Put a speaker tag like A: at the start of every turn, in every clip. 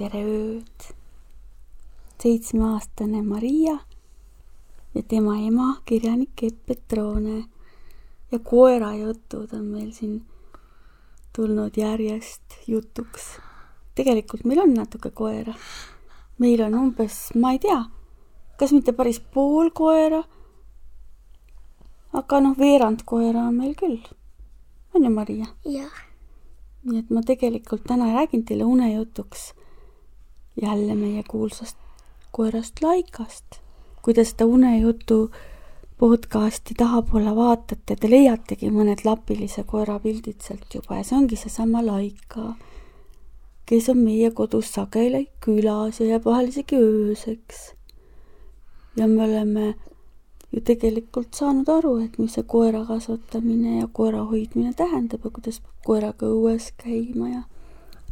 A: tere ööd! seitsmeaastane Maria ja tema ema, kirjanik Epp Petrone ja koerajutud on meil siin tulnud järjest jutuks. tegelikult meil on natuke koera. meil on umbes, ma ei tea, kas mitte päris pool koera, aga noh, veerand koera on meil küll. on ju, Maria?
B: jah,
A: nii et ma tegelikult täna räägin teile unejutuks jälle meie kuulsast koerast Laikast. kui te seda unejutu podcasti tahapoole vaatate, te leiategi mõned lapilise koera pildid sealt juba ja see ongi seesama Laika, kes on meie kodus sageli külas ja jääb vahel isegi ööseks. ja me oleme ju tegelikult saanud aru, et mis see koera kasvatamine ja koera hoidmine tähendab ja kuidas peab koeraga õues käima ja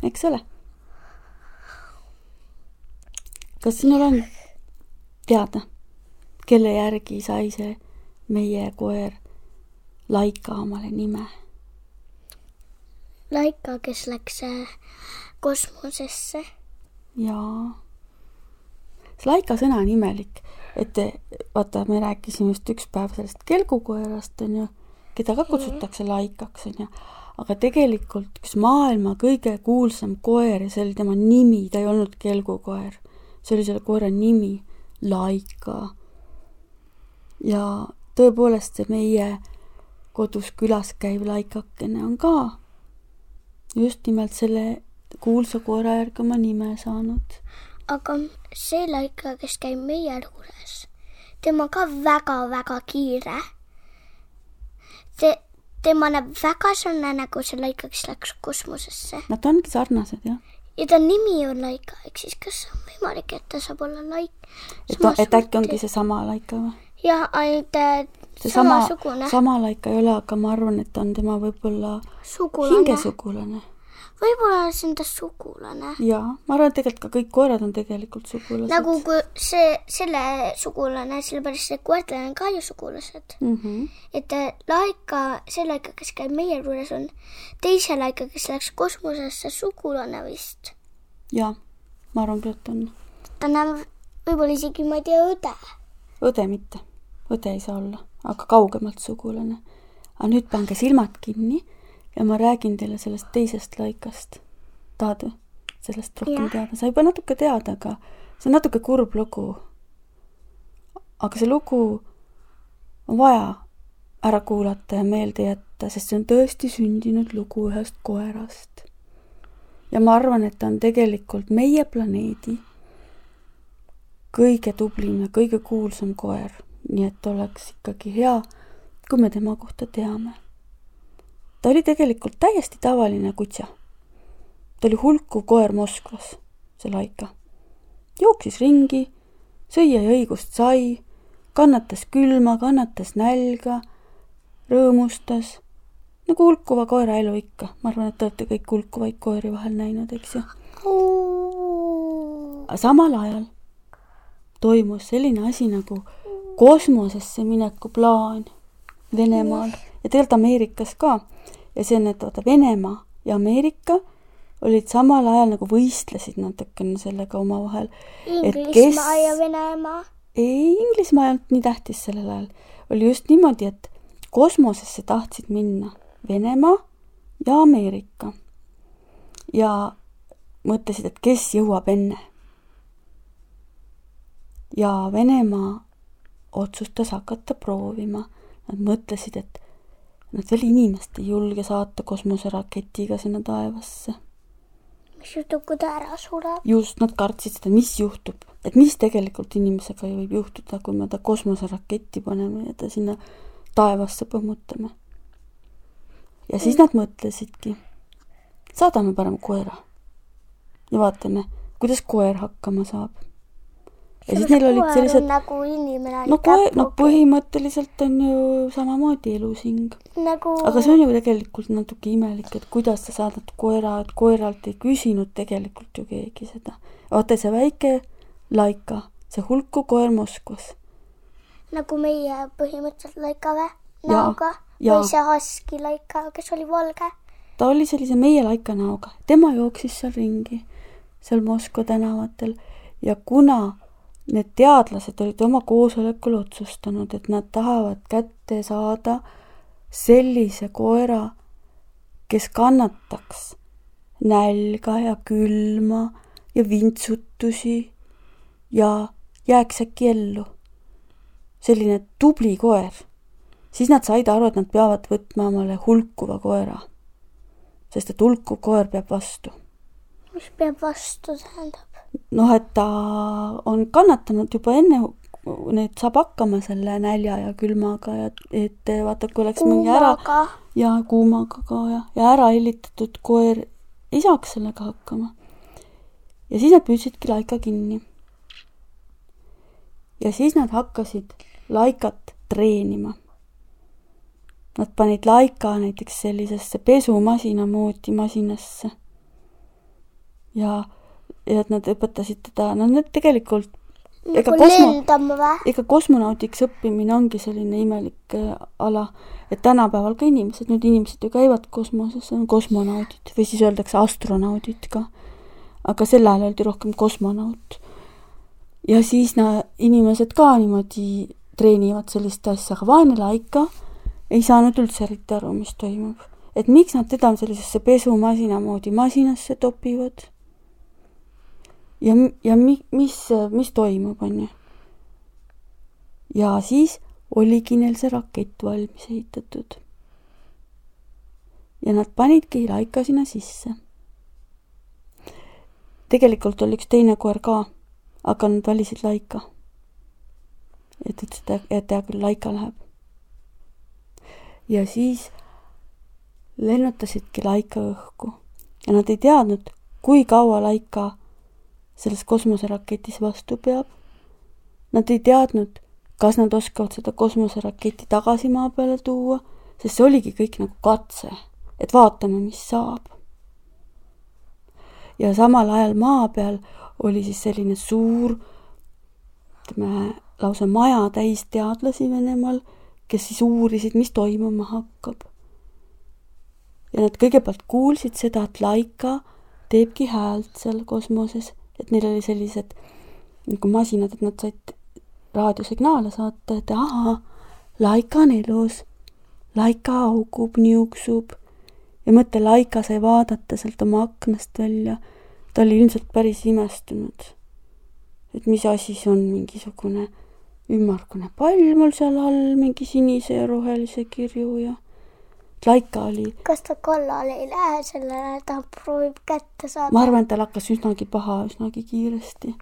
A: eks ole kas sinul on teada, kelle järgi sai see meie koer Laika omale nime?
B: Laika, kes läks äh, kosmosesse.
A: jaa. see Laika sõna on imelik, et vaata, me rääkisime just üks päev sellest kelgukoerast, onju, keda ka kutsutakse Laikaks, onju. aga tegelikult üks maailma kõige kuulsam koer ja see oli tema nimi, ta ei olnud kelgukoer see oli selle koera nimi, Laika. ja tõepoolest see meie kodus külas käiv laikakene on ka just nimelt selle kuulsa koera järgi oma nime saanud.
B: aga see Laika, kes käib meie juures, tema ka väga-väga kiire. Te, tema näeb väga sarnane nagu see Laika, kes läks kosmosesse
A: Nad ongi sarnased jah,
B: ja ta nimi on Laika, ehk siis kas on võimalik, et ta saab olla Laik?
A: et et äkki ongi seesama Laika või?
B: jah, ainult
A: see sama, sama Laika ei ole, aga ma arvan, et on tema võib-olla
B: sugulane.
A: hingesugulane.
B: Võib-olla see on ta sugulane.
A: jaa, ma arvan, et tegelikult ka kõik koerad on tegelikult sugulased
B: nagu kui see, selle sugulane, sellepärast see koertel on ka ju sugulased.
A: mm. -hmm.
B: et äh, Laika, see Laika, kes käib meie juures, on teise Laika, kes läks kosmosesse sugulane vist.
A: jaa, ma arvan küll, et on.
B: ta näeb võib-olla isegi, ma ei tea, õde.
A: õde mitte, õde ei saa olla, aga kaugemalt sugulane. aga nüüd pange silmad kinni ja ma räägin teile sellest teisest laikast. tahad sellest rohkem
B: Jah.
A: teada, sa juba natuke tead, aga see on natuke kurb lugu. aga see lugu on vaja ära kuulata ja meelde jätta, sest see on tõesti sündinud lugu ühest koerast. ja ma arvan, et ta on tegelikult meie planeedi kõige tublim ja kõige kuulsam koer, nii et oleks ikkagi hea, kui me tema kohta teame. Ta oli tegelikult täiesti tavaline kutsa. ta oli hulkuv koer Moskvas, see Laika. jooksis ringi, sõi ja jõi kust sai, kannatas külma, kannatas nälga, rõõmustas nagu hulkuva koera elu ikka. ma arvan, et te olete kõik hulkuvaid koeri vahel näinud, eks ju. samal ajal toimus selline asi nagu kosmosesse mineku plaan Venemaal ja tegelikult Ameerikas ka. Ja see on, et vaata Venemaa ja Ameerika olid samal ajal nagu võistlesid natukene sellega omavahel.
B: Inglismaa ja Venemaa.
A: ei, Inglismaa ei olnud nii tähtis sellel ajal. oli just niimoodi, et kosmosesse tahtsid minna Venemaa ja Ameerika. ja mõtlesid, et kes jõuab enne. ja Venemaa otsustas hakata proovima. Nad mõtlesid, et nad veel inimest ei julge saata kosmoseraketiga sinna taevasse.
B: mis juhtub, kui ta ära sureb?
A: just, nad kartsid seda, mis juhtub, et mis tegelikult inimesega võib juhtuda, kui me ta kosmoseraketti paneme ja ta sinna taevasse põmmutame. ja siis nad mõtlesidki, saadame parem koera ja vaatame, kuidas koer hakkama saab. Ja siis neil olid sellised
B: nagu inimene
A: no koer, no põhimõtteliselt on ju samamoodi elusing.
B: nagu
A: aga see on ju tegelikult natuke imelik, et kuidas sa saadad koera, et koeralt ei küsinud tegelikult ju keegi seda. vaata see väike Laika, see hulku koer Moskvas.
B: nagu meie põhimõtteliselt laika või? Näoga või see husky laika, kes oli valge.
A: ta oli sellise meie Laika näoga, tema jooksis seal ringi, seal Moskva tänavatel ja kuna need teadlased olid oma koosolekul otsustanud, et nad tahavad kätte saada sellise koera, kes kannataks nälga ja külma ja vintsutusi ja jääks äkki ellu. selline tubli koer, siis nad said aru, et nad peavad võtma omale hulkuva koera. sest et hulkuv koer peab vastu.
B: mis peab vastu tähendab?
A: noh, et ta on kannatanud juba enne, nüüd saab hakkama selle nälja ja külmaga ja et vaata, kui oleks mingi ära
B: kuumaga.
A: ja kuumaga ka ja, ja ära hellitatud koer ei saaks sellega hakkama. ja siis nad püüdsidki laika kinni. ja siis nad hakkasid laikat treenima. Nad panid laika näiteks sellisesse pesumasina moodi masinasse. ja, ja et nad õpetasid teda, no need tegelikult ega
B: nagu
A: kosmo-
B: lendama või?
A: ega kosmonaudiks õppimine ongi selline imelik äh, ala, et tänapäeval ka inimesed, nüüd inimesed ju käivad kosmoses, on kosmonaudid või siis öeldakse astronaudid ka. aga sel ajal öeldi rohkem kosmonaut. ja siis na-, inimesed ka niimoodi treenivad sellist asja, aga vaene Laika ei saanud üldse eriti aru, mis toimub. et miks nad teda sellisesse pesumasina moodi masinasse topivad ja, ja mi-, mis, mis toimub, on ju. ja siis oligi neil see rakett valmis ehitatud. ja nad panidki Laika sinna sisse. tegelikult oli üks teine koer ka, aga nad valisid Laika. et ütlesid, et hea küll, Laika läheb. ja siis lennutasidki Laika õhku ja nad ei teadnud, kui kaua Laika selles kosmoseraketis vastu peab. Nad ei teadnud, kas nad oskavad seda kosmoseraketi tagasi maa peale tuua, sest see oligi kõik nagu katse, et vaatame, mis saab. ja samal ajal maa peal oli siis selline suur, ütleme lausa maja täis teadlasi Venemaal, kes siis uurisid, mis toimuma hakkab. ja nad kõigepealt kuulsid seda, et Laika teebki häält seal kosmoses, et neil oli sellised nagu masinad, et nad said raadiosignaale saata, et ahaa, Laika on elus, Laika haugub, niuksub ja mõtle, Laika sai vaadata sealt oma aknast välja. ta oli ilmselt päris imestunud. et mis asi see on, mingisugune ümmargune pall mul seal all, mingi sinise ja rohelise kirju ja Laika oli
B: kas ta kallale ei lähe sellele, ta proovib kätte saada?
A: ma arvan, et tal hakkas üsnagi paha üsnagi kiiresti,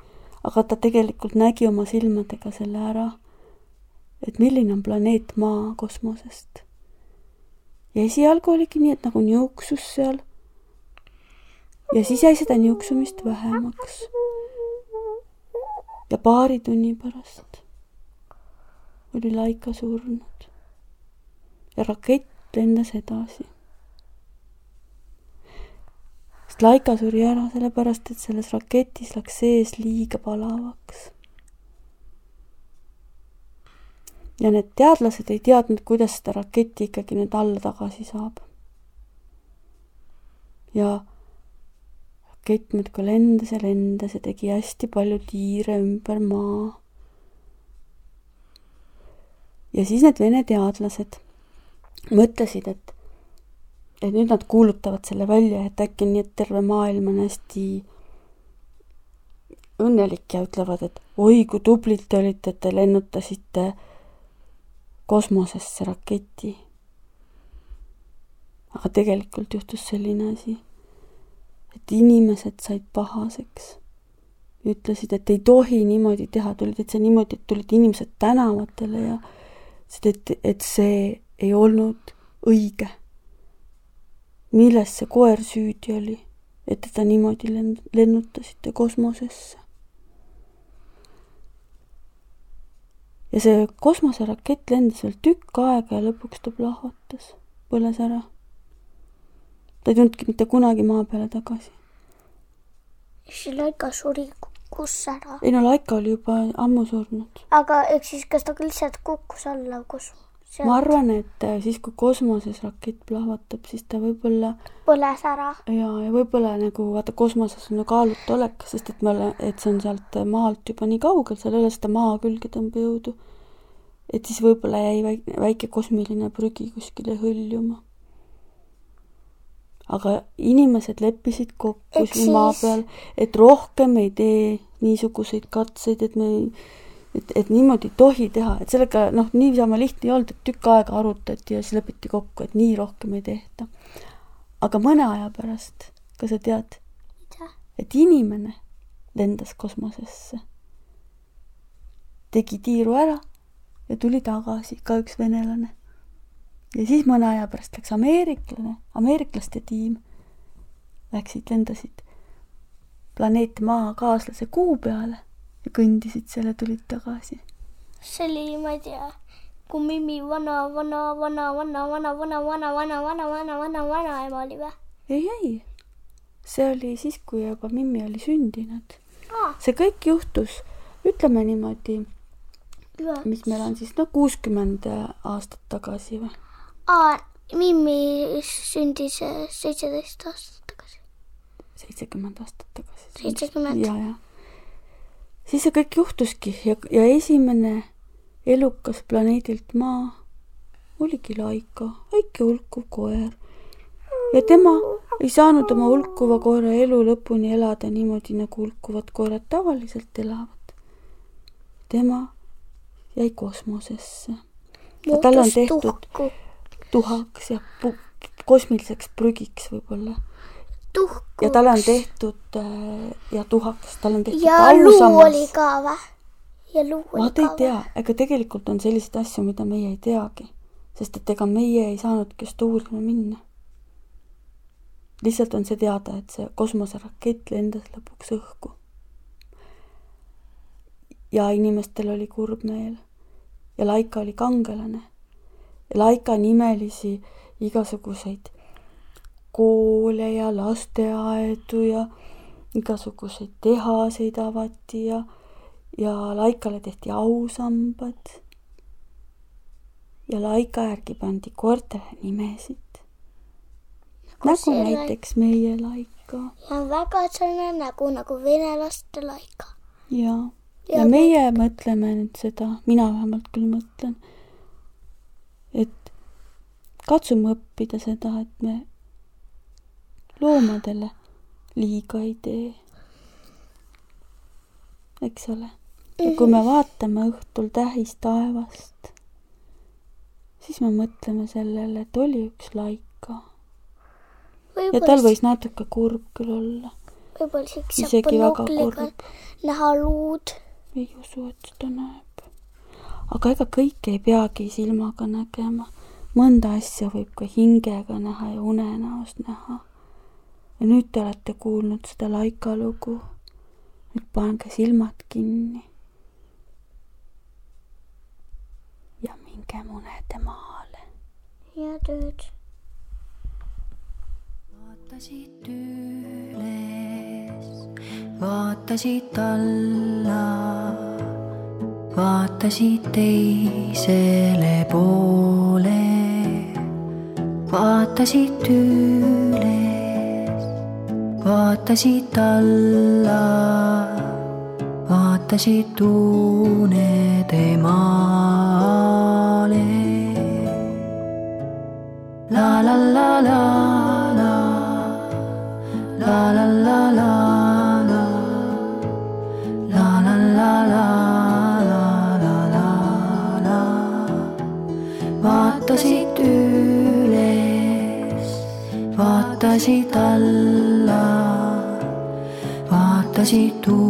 A: aga ta tegelikult nägi oma silmadega selle ära, et milline on planeet Maa kosmosest. ja esialgu oligi nii, et nagu niuksus seal. ja siis jäi seda niuksumist vähemaks. ja paari tunni pärast oli Laika surnud. ja rakett lendas edasi sest Laika suri ära sellepärast, et selles raketis läks sees liiga palavaks. ja need teadlased ei teadnud, kuidas seda raketti ikkagi nüüd alla tagasi saab. ja rakett muudkui lendas ja lendas ja tegi hästi palju tiire ümber maa. ja siis need vene teadlased mõtlesid, et et nüüd nad kuulutavad selle välja, et äkki nii, et terve maailm on hästi õnnelik ja ütlevad, et oi, kui tublid te olite, te lennutasite kosmosesse raketi. aga tegelikult juhtus selline asi, et inimesed said pahaseks. ütlesid, et ei tohi niimoodi teha, tulid täitsa niimoodi, et tulid inimesed tänavatele ja ütlesid, et, et see ei olnud õige. milles see koer süüdi oli, et teda niimoodi len-, lennutasite kosmosesse? ja see kosmoserakett lendas veel tükk aega ja lõpuks ta plahvatas, põles ära. ta ei tulnudki mitte kunagi maa peale tagasi.
B: siis Laika suri, kukkus ära.
A: ei no Laika oli juba ammu surnud.
B: aga ehk siis, kas ta lihtsalt kukkus alla, kus?
A: ma arvan, et äh, siis, kui kosmoses rakett plahvatab, siis ta võib-olla
B: põles ära.
A: ja, ja võib-olla nagu vaata, kosmoses on ju kaalutu olek, sest et me oleme, et see on sealt maalt juba nii kaugel, seal ei ole seda maa külge tõmbejõudu. et siis võib-olla jäi väike, väike kosmiline prügi kuskile hõljuma. aga inimesed leppisid kokku siin maa peal, et rohkem ei tee niisuguseid katseid, et me ei et, et niimoodi ei tohi teha, et sellega noh, niisama lihtne ei olnud, et tükk aega arutati ja siis lepiti kokku, et nii rohkem ei tehta. aga mõne aja pärast, kas sa tead, et inimene lendas kosmosesse, tegi tiiru ära ja tuli tagasi, ka üks venelane. ja siis mõne aja pärast läks ameeriklane, ameeriklaste tiim, läksid, lendasid planeet Maa kaaslase kuu peale ja kõndisid selle, tulid tagasi.
B: see oli, ma ei tea, kui Mimmi vana, vana, vana, vana, vana, vana, vana, vana, vana, vana, vana, vanaema oli või?
A: ei, ei. see oli siis, kui juba Mimmi oli sündinud.
B: aa,
A: see kõik juhtus, ütleme niimoodi, mis meil on siis, no kuuskümmend aastat tagasi või?
B: aa, Mimmi sündis äh, seitseteist aastat tagasi.
A: seitsekümmend aastat tagasi.
B: Seitsekümmend.
A: ja, ja. Siis see kõik juhtuski ja, ja esimene elukas planeedilt Maa oligi Laika, väike hulkuv koer. ja tema ei saanud oma hulkuva koera elu lõpuni elada niimoodi, nagu hulkuvad koerad tavaliselt elavad. tema jäi kosmosesse. talle on tehtud tuhaks ja kosmiliseks prügiks võib-olla.
B: Tuhku.
A: ja talle on tehtud äh, ja tuhaks, tal on tehtud
B: ja
A: ausammas.
B: oli ka või? ja luu oli
A: vaat
B: ka
A: ei tea, ega tegelikult on selliseid asju, mida meie ei teagi. sest et ega meie ei saanudki just uurima minna. lihtsalt on see teada, et see kosmoserakett lendas lõpuks õhku. ja inimestel oli kurb meel. ja Laika oli kangelane. Laika nimelisi igasuguseid koole ja lasteaedu ja igasuguseid tehaseid avati ja ja Laikale tehti ausambad. ja Laika järgi pandi koertele nimesid. nagu
B: see Laik-
A: näiteks meie Laika
B: ja on väga sarnane nägu nagu venelaste laika.
A: ja, ja,
B: Ja
A: meie mõtleme nüüd seda, mina vähemalt küll mõtlen, et katsume õppida seda, et me loomadele liiga ei tee. eks ole ja kui me vaatame õhtul tähistaevast, siis me mõtleme sellele, et oli üks laika ja tal võis natuke kurb küll olla,
B: võib-olla
A: isegi väga
B: binokliga
A: kurb.
B: näha luud.
A: ei usu, et seda näeb. aga ega kõike ei peagi silmaga nägema. mõnda asja võib ka hingega näha ja unenäos näha. Ja nüüd te olete kuulnud seda Laika lugu. nüüd pange silmad kinni. ja minge munede maale.
B: ja tööd.
C: vaatasid üles, vaatasid alla, vaatasid teisele poole, vaatasid üles, vaatasid alla, vaatasid unede maale. la la la la la, la la la la la, la la la la la la la la,
A: vaatasid üles, vaatasid alla. 基督。